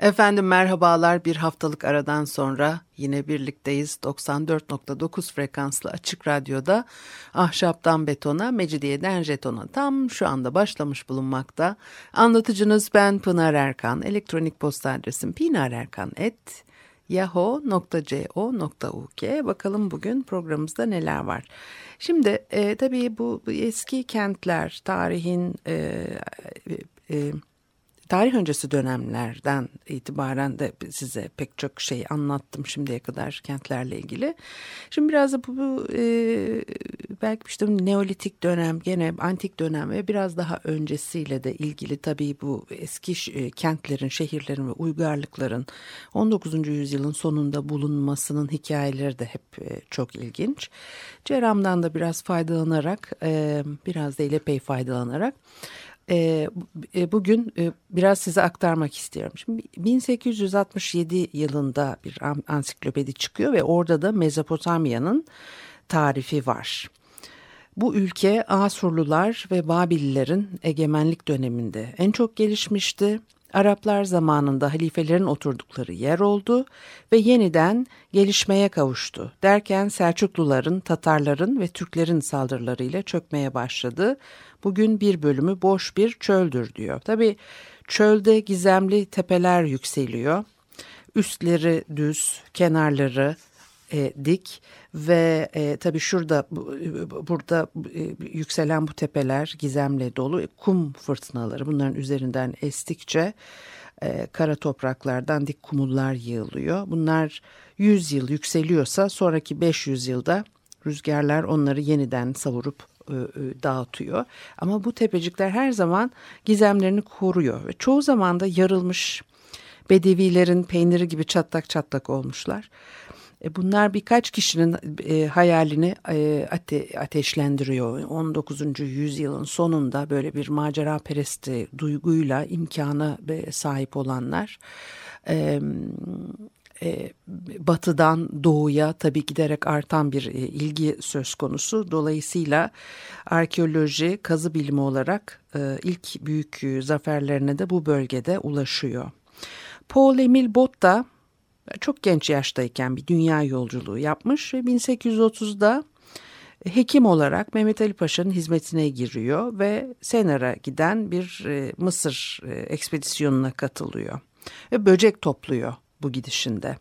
Efendim merhabalar. Bir haftalık aradan sonra yine birlikteyiz. 94.9 frekanslı açık radyoda ahşaptan betona mecidiyeden jetona. Tam şu anda başlamış bulunmakta. Anlatıcınız ben Pınar Erkan. Elektronik posta adresim pinarerkan.yahoo.co.uk bakalım bugün programımızda neler var. Şimdi e, tabii bu, bu eski kentler tarihin e, e, tarih öncesi dönemlerden itibaren de size pek çok şey anlattım şimdiye kadar kentlerle ilgili. Şimdi biraz da bu, bu e, belki işte Neolitik dönem, gene antik dönem ve biraz daha öncesiyle de ilgili tabii bu eski e, kentlerin, şehirlerin ve uygarlıkların 19. yüzyılın sonunda bulunmasının hikayeleri de hep e, çok ilginç. Ceram'dan da biraz faydalanarak, e, biraz da epey faydalanarak e, bugün e, biraz size aktarmak istiyorum. Şimdi 1867 yılında bir ansiklopedi çıkıyor ve orada da Mezopotamya'nın tarifi var. Bu ülke Asurlular ve Babililerin egemenlik döneminde en çok gelişmişti. Araplar zamanında halifelerin oturdukları yer oldu ve yeniden gelişmeye kavuştu. Derken Selçukluların, Tatarların ve Türklerin saldırılarıyla çökmeye başladı. Bugün bir bölümü boş bir çöldür diyor. Tabi çölde gizemli tepeler yükseliyor. Üstleri düz, kenarları e, dik ve e, tabii şurada burada e, yükselen bu tepeler gizemle dolu kum fırtınaları bunların üzerinden estikçe e, kara topraklardan dik kumullar yığılıyor. Bunlar 100 yıl yükseliyorsa sonraki 500 yılda rüzgarlar onları yeniden savurup e, e, dağıtıyor. Ama bu tepecikler her zaman gizemlerini koruyor ve çoğu zaman da yarılmış bedevilerin peyniri gibi çatlak çatlak olmuşlar. E, bunlar birkaç kişinin e, hayalini e, ate, ateşlendiriyor. 19. yüzyılın sonunda böyle bir macera peresti duyguyla imkana sahip olanlar batıdan doğuya tabii giderek artan bir ilgi söz konusu. Dolayısıyla arkeoloji kazı bilimi olarak ilk büyük zaferlerine de bu bölgede ulaşıyor. Paul Emil Botta çok genç yaştayken bir dünya yolculuğu yapmış ve 1830'da hekim olarak Mehmet Ali Paşa'nın hizmetine giriyor ve Senar'a giden bir e, Mısır e, ekspedisyonuna katılıyor ve böcek topluyor bu gidişinde.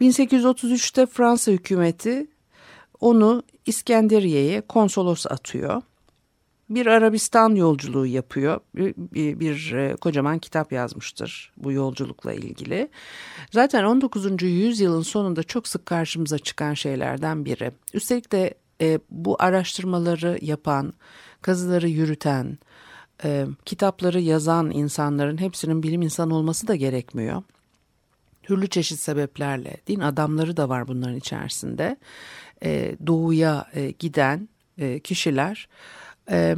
1833'te Fransa hükümeti onu İskenderiye'ye konsolos atıyor bir Arabistan yolculuğu yapıyor. Bir, bir, bir e, kocaman kitap yazmıştır bu yolculukla ilgili. Zaten 19. yüzyılın sonunda çok sık karşımıza çıkan şeylerden biri. Üstelik de e, bu araştırmaları yapan, kazıları yürüten, e, kitapları yazan insanların hepsinin bilim insanı olması da gerekmiyor. Türlü çeşit sebeplerle din adamları da var bunların içerisinde. E, doğuya e, giden e, kişiler e,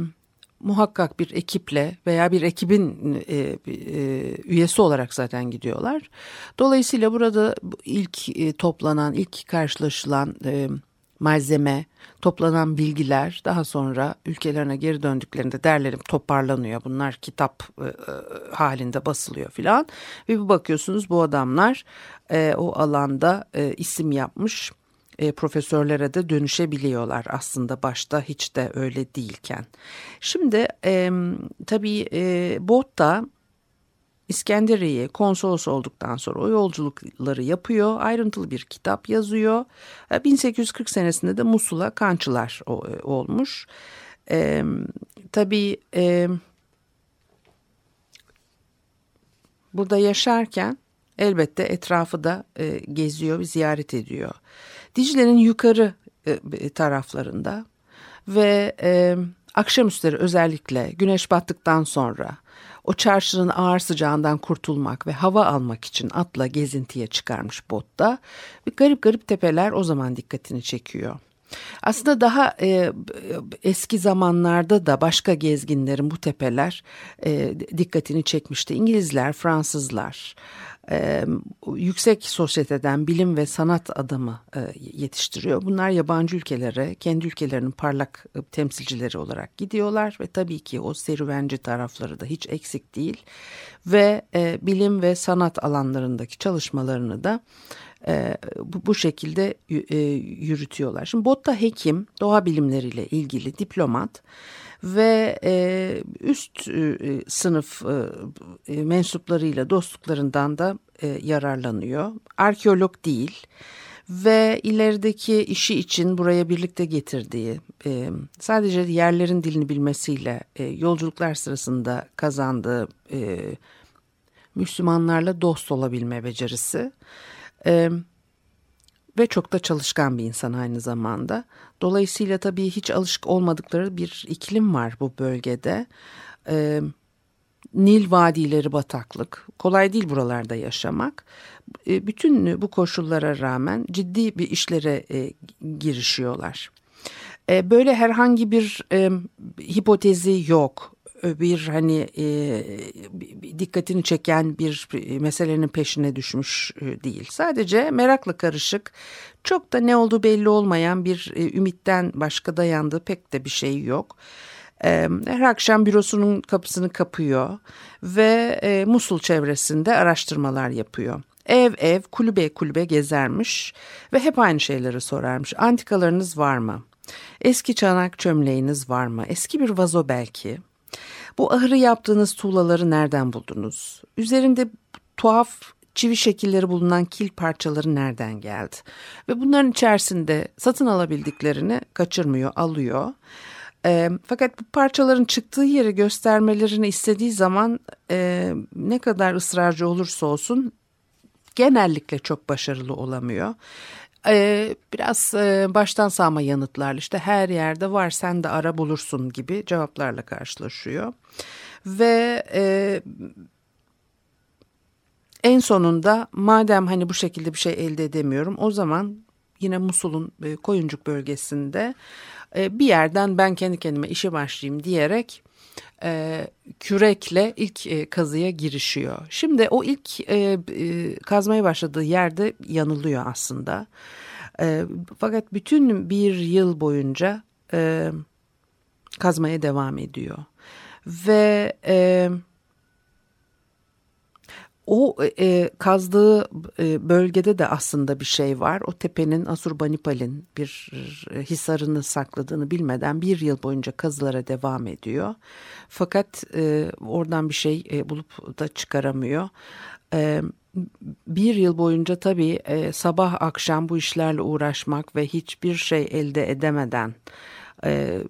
muhakkak bir ekiple veya bir ekibin e, e, üyesi olarak zaten gidiyorlar. Dolayısıyla burada ilk e, toplanan, ilk karşılaşılan e, malzeme, toplanan bilgiler daha sonra ülkelerine geri döndüklerinde derlenip toparlanıyor. Bunlar kitap e, e, halinde basılıyor filan ve bir bakıyorsunuz bu adamlar e, o alanda e, isim yapmış e, profesörlere de dönüşebiliyorlar aslında başta hiç de öyle değilken. Şimdi e, tabii e, Bot da İskenderiye'ye konsolos olduktan sonra o yolculukları yapıyor. Ayrıntılı bir kitap yazıyor. 1840 e, senesinde de Musul'a kançılar e, olmuş. E, tabii e, burada yaşarken elbette etrafı da e, geziyor, ziyaret ediyor. Dicle'nin yukarı e, taraflarında ve e, akşamüstleri özellikle güneş battıktan sonra o çarşının ağır sıcağından kurtulmak ve hava almak için atla gezintiye çıkarmış botta. Bir garip garip tepeler o zaman dikkatini çekiyor. Aslında daha e, eski zamanlarda da başka gezginlerin bu tepeler e, dikkatini çekmişti. İngilizler, Fransızlar, e, yüksek sosyeteden bilim ve sanat adamı e, yetiştiriyor. Bunlar yabancı ülkelere, kendi ülkelerinin parlak e, temsilcileri olarak gidiyorlar ve tabii ki o serüvenci tarafları da hiç eksik değil. Ve e, bilim ve sanat alanlarındaki çalışmalarını da e, bu, bu şekilde e, yürütüyorlar. Şimdi Botta hekim, doğa bilimleriyle ilgili diplomat ve e, üst e, sınıf e, mensuplarıyla dostluklarından da e, yararlanıyor. Arkeolog değil ve ilerideki işi için buraya birlikte getirdiği e, sadece yerlerin dilini bilmesiyle e, yolculuklar sırasında kazandığı e, Müslümanlarla dost olabilme becerisi e, ve çok da çalışkan bir insan aynı zamanda. Dolayısıyla tabii hiç alışık olmadıkları bir iklim var bu bölgede. E, Nil vadileri bataklık. Kolay değil buralarda yaşamak. E, bütün bu koşullara rağmen ciddi bir işlere e, girişiyorlar. E, böyle herhangi bir e, hipotezi yok bir hani e, dikkatini çeken bir meselenin peşine düşmüş e, değil. Sadece merakla karışık, çok da ne olduğu belli olmayan bir e, ümitten başka dayandığı pek de bir şey yok. E, her akşam bürosunun kapısını kapıyor ve e, Musul çevresinde araştırmalar yapıyor. Ev ev, kulübe kulübe gezermiş ve hep aynı şeyleri sorarmış. Antikalarınız var mı? Eski çanak çömleğiniz var mı? Eski bir vazo belki. Bu ahırı yaptığınız tuğlaları nereden buldunuz? Üzerinde tuhaf çivi şekilleri bulunan kil parçaları nereden geldi? Ve bunların içerisinde satın alabildiklerini kaçırmıyor, alıyor. E, fakat bu parçaların çıktığı yeri göstermelerini istediği zaman e, ne kadar ısrarcı olursa olsun genellikle çok başarılı olamıyor. Ee, biraz e, baştan sağma yanıtlarla işte her yerde var sen de ara bulursun gibi cevaplarla karşılaşıyor. Ve e, en sonunda madem hani bu şekilde bir şey elde edemiyorum o zaman yine Musul'un e, Koyuncuk bölgesinde e, bir yerden ben kendi kendime işe başlayayım diyerek e, kürekle ilk e, kazıya girişiyor. Şimdi o ilk e, e, kazmaya başladığı yerde yanılıyor aslında. E, fakat bütün bir yıl boyunca e, kazmaya devam ediyor. Ve... E, o e, kazdığı e, bölgede de aslında bir şey var. O tepenin Asurbanipal'in bir e, hisarını sakladığını bilmeden bir yıl boyunca kazılara devam ediyor. Fakat e, oradan bir şey e, bulup da çıkaramıyor. E, bir yıl boyunca tabii e, sabah akşam bu işlerle uğraşmak ve hiçbir şey elde edemeden e,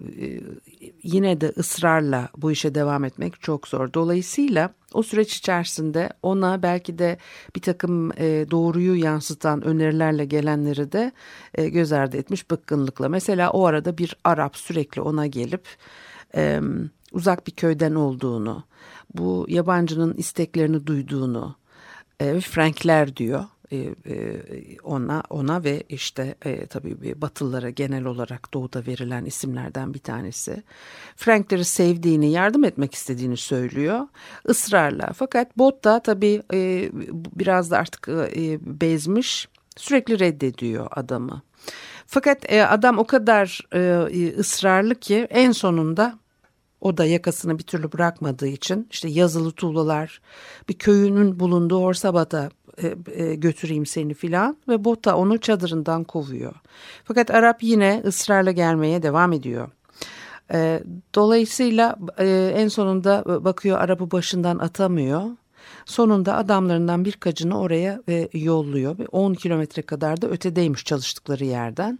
yine de ısrarla bu işe devam etmek çok zor. Dolayısıyla o süreç içerisinde ona belki de bir takım e, doğruyu yansıtan önerilerle gelenleri de e, göz ardı etmiş bıkkınlıkla. Mesela o arada bir Arap sürekli ona gelip e, uzak bir köyden olduğunu, bu yabancının isteklerini duyduğunu, e, Frankler diyor ona ona ve işte e, tabii Batılılara genel olarak doğuda verilen isimlerden bir tanesi. Frankleri sevdiğini, yardım etmek istediğini söylüyor ısrarla. Fakat Bot da tabii e, biraz da artık e, bezmiş, sürekli reddediyor adamı. Fakat e, adam o kadar e, ısrarlı ki en sonunda o da yakasını bir türlü bırakmadığı için işte yazılı tuğlalar bir köyünün bulunduğu Horsabata e, e, götüreyim seni filan ve Bota onu çadırından kovuyor. Fakat Arap yine ısrarla gelmeye devam ediyor. E, dolayısıyla e, en sonunda bakıyor Arap'ı başından atamıyor. Sonunda adamlarından birkaçını oraya e, yolluyor. 10 kilometre kadar da ötedeymiş çalıştıkları yerden.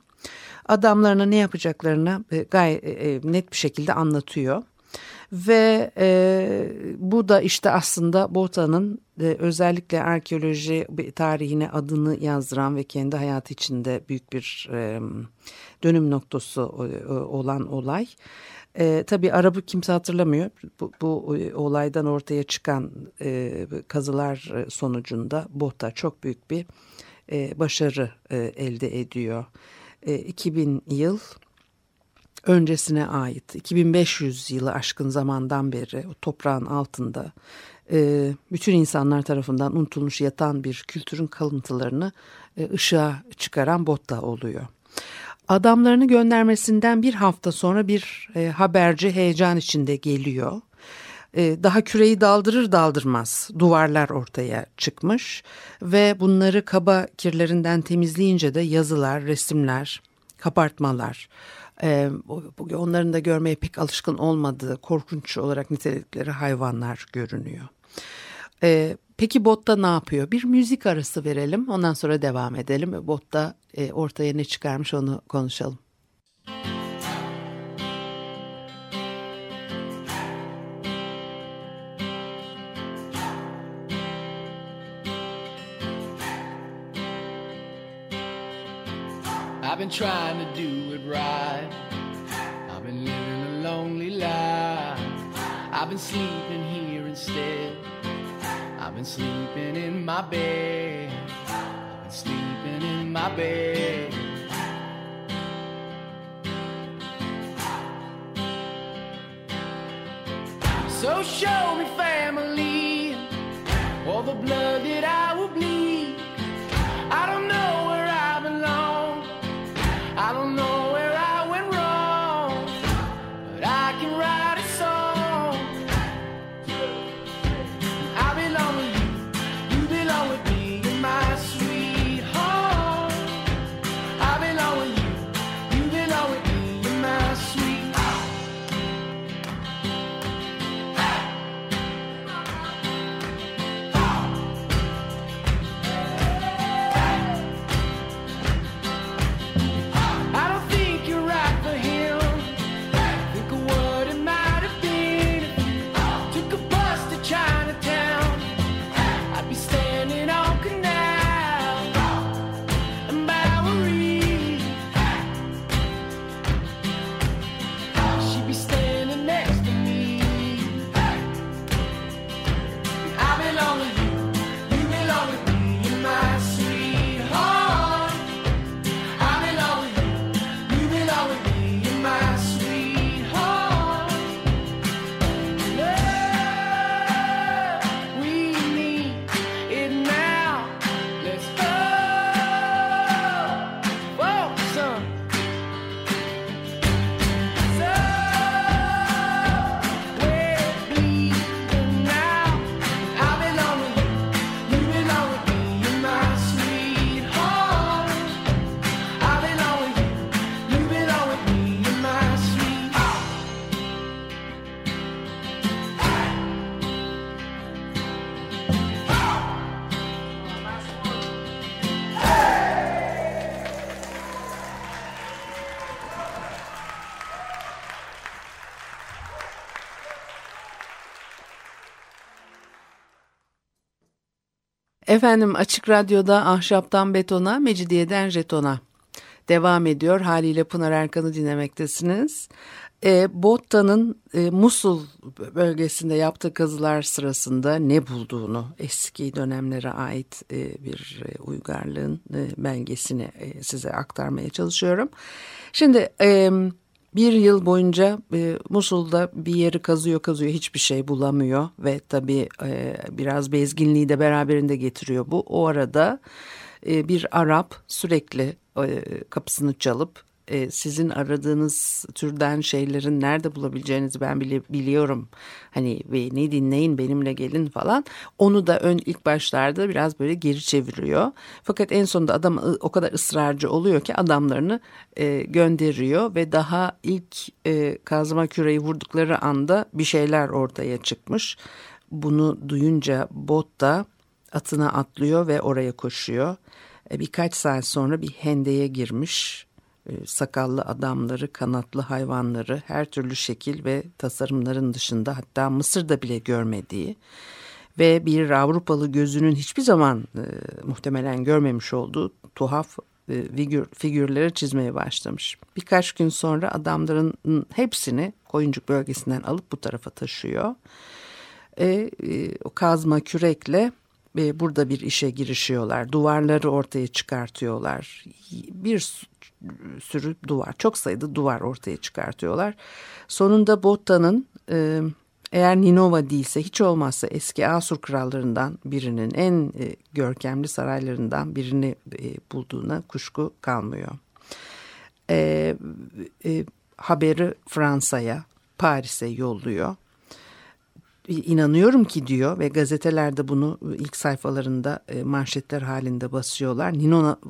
Adamlarına ne yapacaklarını e, gayet e, net bir şekilde anlatıyor. Ve e, bu da işte aslında Bota'nın e, özellikle arkeoloji tarihine adını yazdıran ve kendi hayatı içinde büyük bir e, dönüm noktası e, olan olay. E, tabii Arap'ı kimse hatırlamıyor. Bu, bu e, olaydan ortaya çıkan e, kazılar sonucunda Bota çok büyük bir e, başarı e, elde ediyor. 2000 yıl öncesine ait 2500 yılı aşkın zamandan beri o toprağın altında e, bütün insanlar tarafından unutulmuş yatan bir kültürün kalıntılarını e, ışığa çıkaran Botta oluyor. Adamlarını göndermesinden bir hafta sonra bir e, haberci heyecan içinde geliyor. E, daha küreyi daldırır daldırmaz duvarlar ortaya çıkmış ve bunları kaba kirlerinden temizleyince de yazılar, resimler, kapartmalar, e, onların da görmeye pek alışkın olmadığı korkunç olarak nitelikleri hayvanlar görünüyor. E, peki botta ne yapıyor? Bir müzik arası verelim ondan sonra devam edelim. Botta ortaya ne çıkarmış onu konuşalım. I've been trying to do it right. I've been living a lonely life. I've been sleeping here instead. I've been sleeping in my bed. I've been sleeping in my bed. So show me family, all the blood that I will bleed. Efendim Açık Radyo'da Ahşaptan Betona, Mecidiyeden Jeton'a devam ediyor. Haliyle Pınar Erkan'ı dinlemektesiniz. E, Botta'nın e, Musul bölgesinde yaptığı kazılar sırasında ne bulduğunu eski dönemlere ait e, bir e, uygarlığın e, belgesini e, size aktarmaya çalışıyorum. Şimdi e, bir yıl boyunca e, Musul'da bir yeri kazıyor kazıyor hiçbir şey bulamıyor ve tabii e, biraz bezginliği de beraberinde getiriyor bu. O arada e, bir Arap sürekli e, kapısını çalıp e, sizin aradığınız türden şeylerin nerede bulabileceğinizi ben bile biliyorum. Hani beni dinleyin benimle gelin falan. Onu da ön ilk başlarda biraz böyle geri çeviriyor. Fakat en sonunda adam o kadar ısrarcı oluyor ki adamlarını e, gönderiyor ve daha ilk e, kazma küreyi vurdukları anda bir şeyler ortaya çıkmış. Bunu duyunca bot da atına atlıyor ve oraya koşuyor. E, birkaç saat sonra bir hendeye girmiş sakallı adamları, kanatlı hayvanları, her türlü şekil ve tasarımların dışında hatta Mısır'da bile görmediği ve bir Avrupalı gözünün hiçbir zaman e, muhtemelen görmemiş olduğu tuhaf e, figür, figürleri çizmeye başlamış. Birkaç gün sonra adamların hepsini Koyuncuk bölgesinden alıp bu tarafa taşıyor. E, e, o kazma kürekle burada bir işe girişiyorlar. Duvarları ortaya çıkartıyorlar. Bir sürü duvar, çok sayıda duvar ortaya çıkartıyorlar. Sonunda Botta'nın e, eğer Ninova değilse hiç olmazsa eski Asur krallarından birinin en e, görkemli saraylarından birini e, bulduğuna kuşku kalmıyor. E, haberi Fransa'ya, Paris'e yolluyor. İnanıyorum ki diyor ve gazetelerde bunu ilk sayfalarında e, manşetler halinde basıyorlar.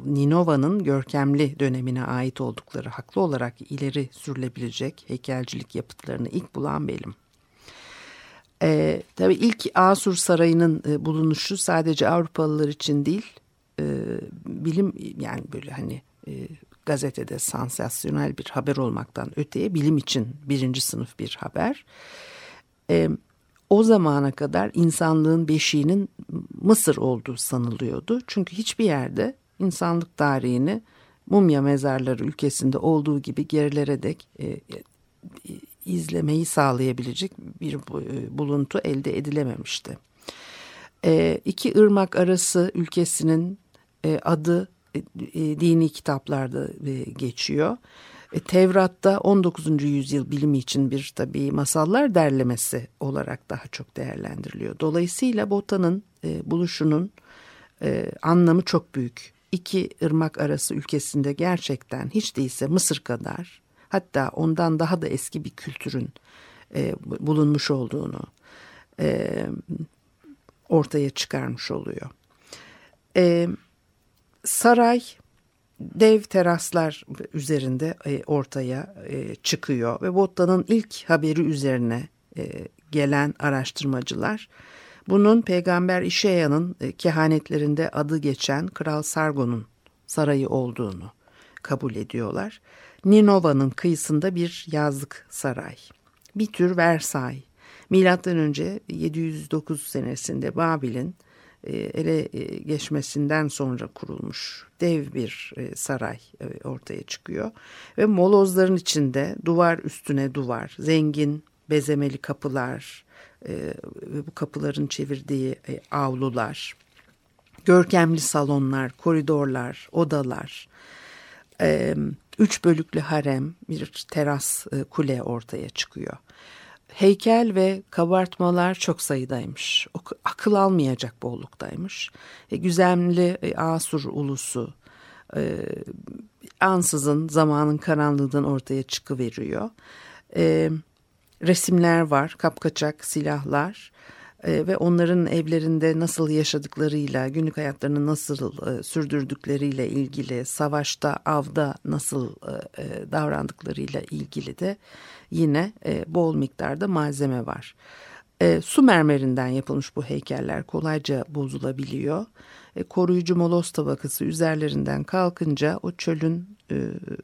Ninova'nın görkemli dönemine ait oldukları haklı olarak ileri sürülebilecek heykelcilik yapıtlarını ilk bulan benim. E, tabii ilk Asur Sarayı'nın e, bulunuşu sadece Avrupalılar için değil, e, bilim yani böyle hani e, gazetede sansasyonel bir haber olmaktan öteye bilim için birinci sınıf bir haber. E, o zamana kadar insanlığın beşiğinin Mısır olduğu sanılıyordu. Çünkü hiçbir yerde insanlık tarihini mumya mezarları ülkesinde olduğu gibi gerilere dek e, e, izlemeyi sağlayabilecek bir e, buluntu elde edilememişti. E, iki ırmak arası ülkesinin e, adı e, e, dini kitaplarda e, geçiyor. E, Tevrat'ta 19. yüzyıl bilimi için bir tabii masallar derlemesi olarak daha çok değerlendiriliyor. Dolayısıyla Bota'nın e, buluşunun e, anlamı çok büyük. İki ırmak arası ülkesinde gerçekten hiç değilse Mısır kadar hatta ondan daha da eski bir kültürün e, bulunmuş olduğunu e, ortaya çıkarmış oluyor. E, saray dev teraslar üzerinde e, ortaya e, çıkıyor ve Botta'nın ilk haberi üzerine e, gelen araştırmacılar bunun peygamber İşeya'nın kehanetlerinde adı geçen Kral Sargon'un sarayı olduğunu kabul ediyorlar. Ninova'nın kıyısında bir yazlık saray. Bir tür Versay. Milattan önce 709 senesinde Babil'in ele e, geçmesinden sonra kurulmuş dev bir e, saray ortaya çıkıyor. Ve molozların içinde duvar üstüne duvar, zengin bezemeli kapılar ve bu kapıların çevirdiği avlular, görkemli salonlar, koridorlar, odalar, üç bölüklü harem, bir teras kule ortaya çıkıyor heykel ve kabartmalar çok sayıdaymış. Akıl almayacak bolluktaymış. E, güzemli e, Asur ulusu e, ansızın zamanın karanlığından ortaya çıkıveriyor. E, resimler var, kapkaçak silahlar ve onların evlerinde nasıl yaşadıklarıyla, günlük hayatlarını nasıl e, sürdürdükleriyle ilgili, savaşta, avda nasıl e, e, davrandıklarıyla ilgili de yine bol miktarda malzeme var. Su mermerinden yapılmış bu heykeller kolayca bozulabiliyor. Koruyucu molos tabakası üzerlerinden kalkınca o çölün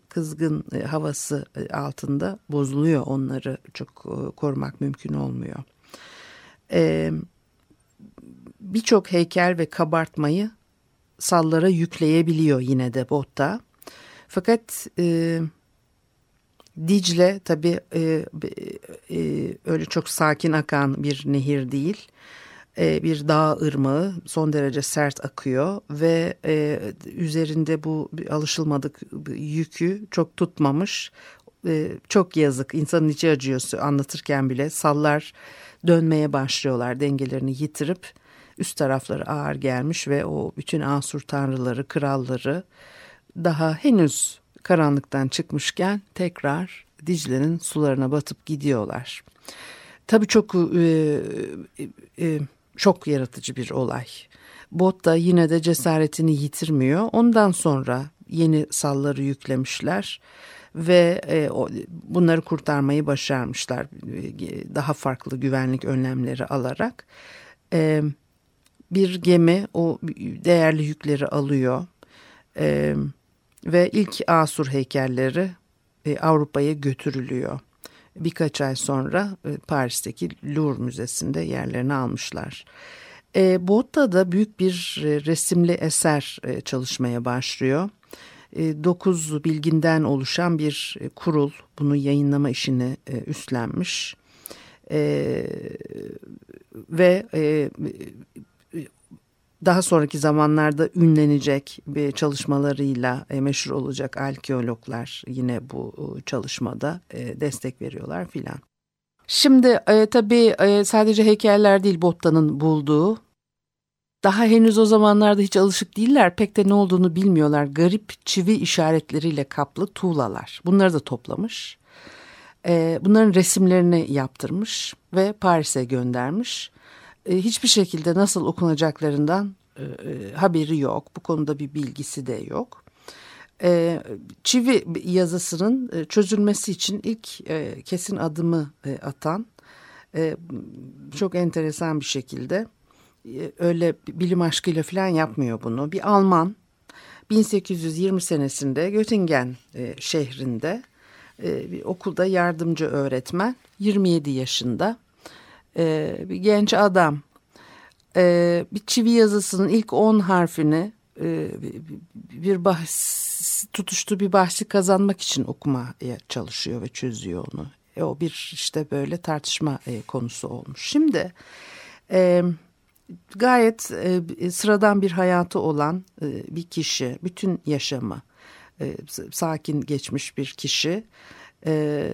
kızgın havası altında bozuluyor. Onları çok korumak mümkün olmuyor. E, Birçok heykel ve kabartmayı sallara yükleyebiliyor yine de botta. Fakat e, Dicle tabii e, e, öyle çok sakin akan bir nehir değil. E, bir dağ ırmağı son derece sert akıyor ve e, üzerinde bu alışılmadık yükü çok tutmamış. E, çok yazık insanın içi acıyor anlatırken bile sallar dönmeye başlıyorlar dengelerini yitirip üst tarafları ağır gelmiş ve o bütün Asur tanrıları kralları daha henüz karanlıktan çıkmışken tekrar Dicle'nin sularına batıp gidiyorlar. Tabii çok e, e, çok yaratıcı bir olay. Bot da yine de cesaretini yitirmiyor. Ondan sonra yeni salları yüklemişler ve e, o, bunları kurtarmayı başarmışlar. E, daha farklı güvenlik önlemleri alarak. E, bir gemi o değerli yükleri alıyor. E, ve ilk Asur heykelleri Avrupa'ya götürülüyor. Birkaç ay sonra Paris'teki Louvre Müzesi'nde yerlerini almışlar. E, Botta'da büyük bir resimli eser çalışmaya başlıyor. E, dokuz bilginden oluşan bir e, kurul bunu yayınlama işini e, üstlenmiş. E, ve e, daha sonraki zamanlarda ünlenecek bir çalışmalarıyla e, meşhur olacak arkeologlar yine bu e, çalışmada e, destek veriyorlar filan. Şimdi e, tabii e, sadece heykeller değil Botta'nın bulduğu. Daha henüz o zamanlarda hiç alışık değiller. Pek de ne olduğunu bilmiyorlar. Garip çivi işaretleriyle kaplı tuğlalar. Bunları da toplamış. E, bunların resimlerini yaptırmış ve Paris'e göndermiş. E, hiçbir şekilde nasıl okunacaklarından e, e, haberi yok. Bu konuda bir bilgisi de yok. E, çivi yazısının e, çözülmesi için ilk kesin adımı atan çok enteresan bir şekilde öyle bilim aşkıyla falan yapmıyor bunu. Bir Alman 1820 senesinde Göttingen e, şehrinde e, bir okulda yardımcı öğretmen 27 yaşında e, bir genç adam e, bir çivi yazısının ilk 10 harfini e, bir bahs, tutuştuğu bir bahsi kazanmak için okumaya çalışıyor ve çözüyor onu. E, o bir işte böyle tartışma e, konusu olmuş. Şimdi e, gayet e, sıradan bir hayatı olan e, bir kişi, bütün yaşamı e, sakin geçmiş bir kişi e,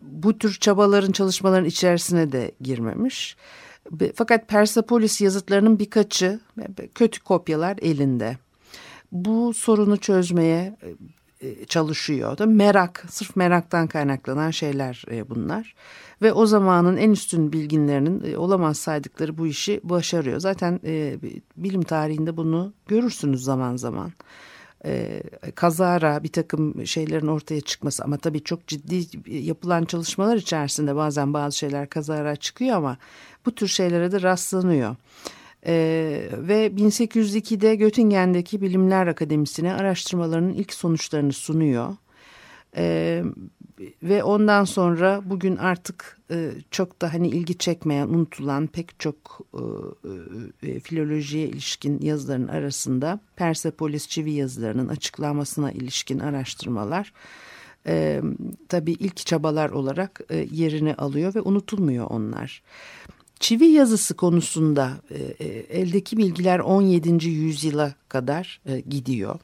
bu tür çabaların çalışmaların içerisine de girmemiş. Fakat Persepolis yazıtlarının birkaçı kötü kopyalar elinde. Bu sorunu çözmeye e, çalışıyor. Merak, sırf meraktan kaynaklanan şeyler e, bunlar. Ve o zamanın en üstün bilginlerinin e, olamaz saydıkları bu işi başarıyor. Zaten bilim tarihinde bunu görürsünüz zaman zaman kazara bir takım şeylerin ortaya çıkması ama tabii çok ciddi yapılan çalışmalar içerisinde bazen bazı şeyler kazara çıkıyor ama bu tür şeylere de rastlanıyor. Ee, ve 1802'de Göttingen'deki Bilimler Akademisi'ne araştırmalarının ilk sonuçlarını sunuyor. Ee, ve ondan sonra bugün artık e, çok da hani ilgi çekmeyen, unutulan pek çok e, e, filolojiye ilişkin yazıların arasında Persepolis çivi yazılarının açıklanmasına ilişkin araştırmalar e, tabii ilk çabalar olarak e, yerini alıyor ve unutulmuyor onlar. Çivi yazısı konusunda e, e, eldeki bilgiler 17. yüzyıla kadar e, gidiyor.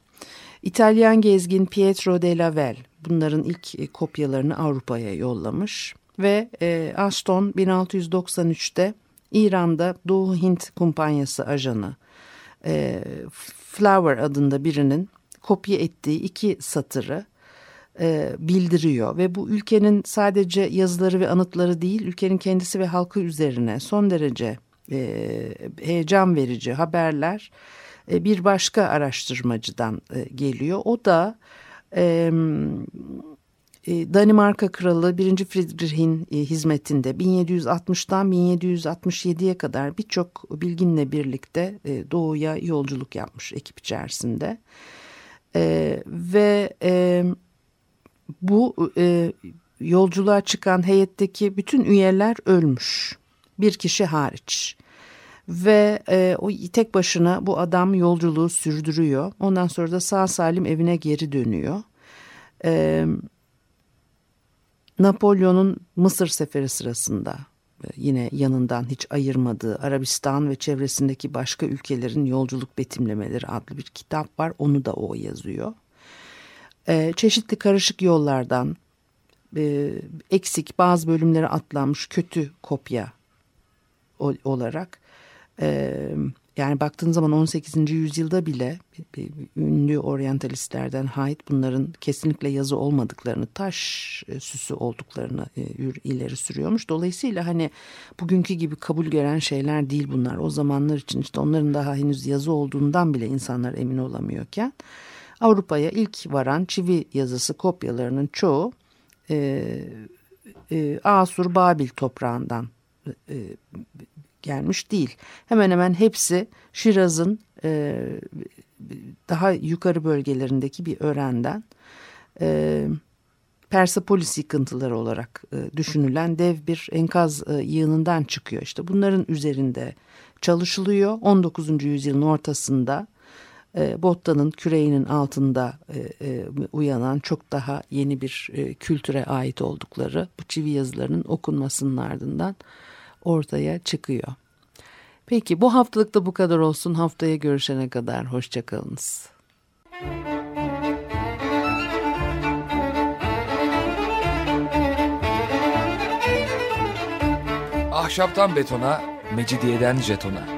İtalyan gezgin Pietro della Vel bunların ilk kopyalarını Avrupa'ya yollamış ve Aston 1693'te İran'da Doğu Hint Kumpanyası ajanı Flower adında birinin kopya ettiği iki satırı e, bildiriyor ve bu ülkenin sadece yazıları ve anıtları değil ülkenin kendisi ve halkı üzerine son derece e, heyecan verici haberler e, bir başka araştırmacıdan e, geliyor. O da e, Danimarka Kralı 1. Friedrich'in hizmetinde 1760'dan 1767'ye kadar birçok bilginle birlikte doğuya yolculuk yapmış ekip içerisinde. Ve bu yolculuğa çıkan heyetteki bütün üyeler ölmüş. Bir kişi hariç. Ve e, o tek başına bu adam yolculuğu sürdürüyor. Ondan sonra da sağ salim evine geri dönüyor. E, Napolyon'un Mısır seferi sırasında e, yine yanından hiç ayırmadığı Arabistan ve çevresindeki başka ülkelerin yolculuk betimlemeleri adlı bir kitap var. Onu da o yazıyor. E, çeşitli karışık yollardan e, eksik bazı bölümleri atlanmış kötü kopya olarak yani baktığın zaman 18. yüzyılda bile ünlü oryantalistlerden Haid bunların kesinlikle yazı olmadıklarını, taş süsü olduklarını ileri sürüyormuş. Dolayısıyla hani bugünkü gibi kabul gören şeyler değil bunlar. O zamanlar için işte onların daha henüz yazı olduğundan bile insanlar emin olamıyorken Avrupa'ya ilk varan çivi yazısı kopyalarının çoğu e, e, Asur Babil toprağından e, gelmiş değil. Hemen hemen hepsi Şiraz'ın e, daha yukarı bölgelerindeki bir öğrenden e, Persepolis yıkıntıları olarak e, düşünülen dev bir enkaz e, yığınından çıkıyor. İşte bunların üzerinde çalışılıyor. 19. yüzyılın ortasında e, Botta'nın küreğinin altında e, e, uyanan çok daha yeni bir e, kültüre ait oldukları bu çivi yazılarının okunmasının ardından ortaya çıkıyor. Peki bu haftalıkta bu kadar olsun. Haftaya görüşene kadar hoşçakalınız. Ahşaptan betona, mecidiyeden jetona.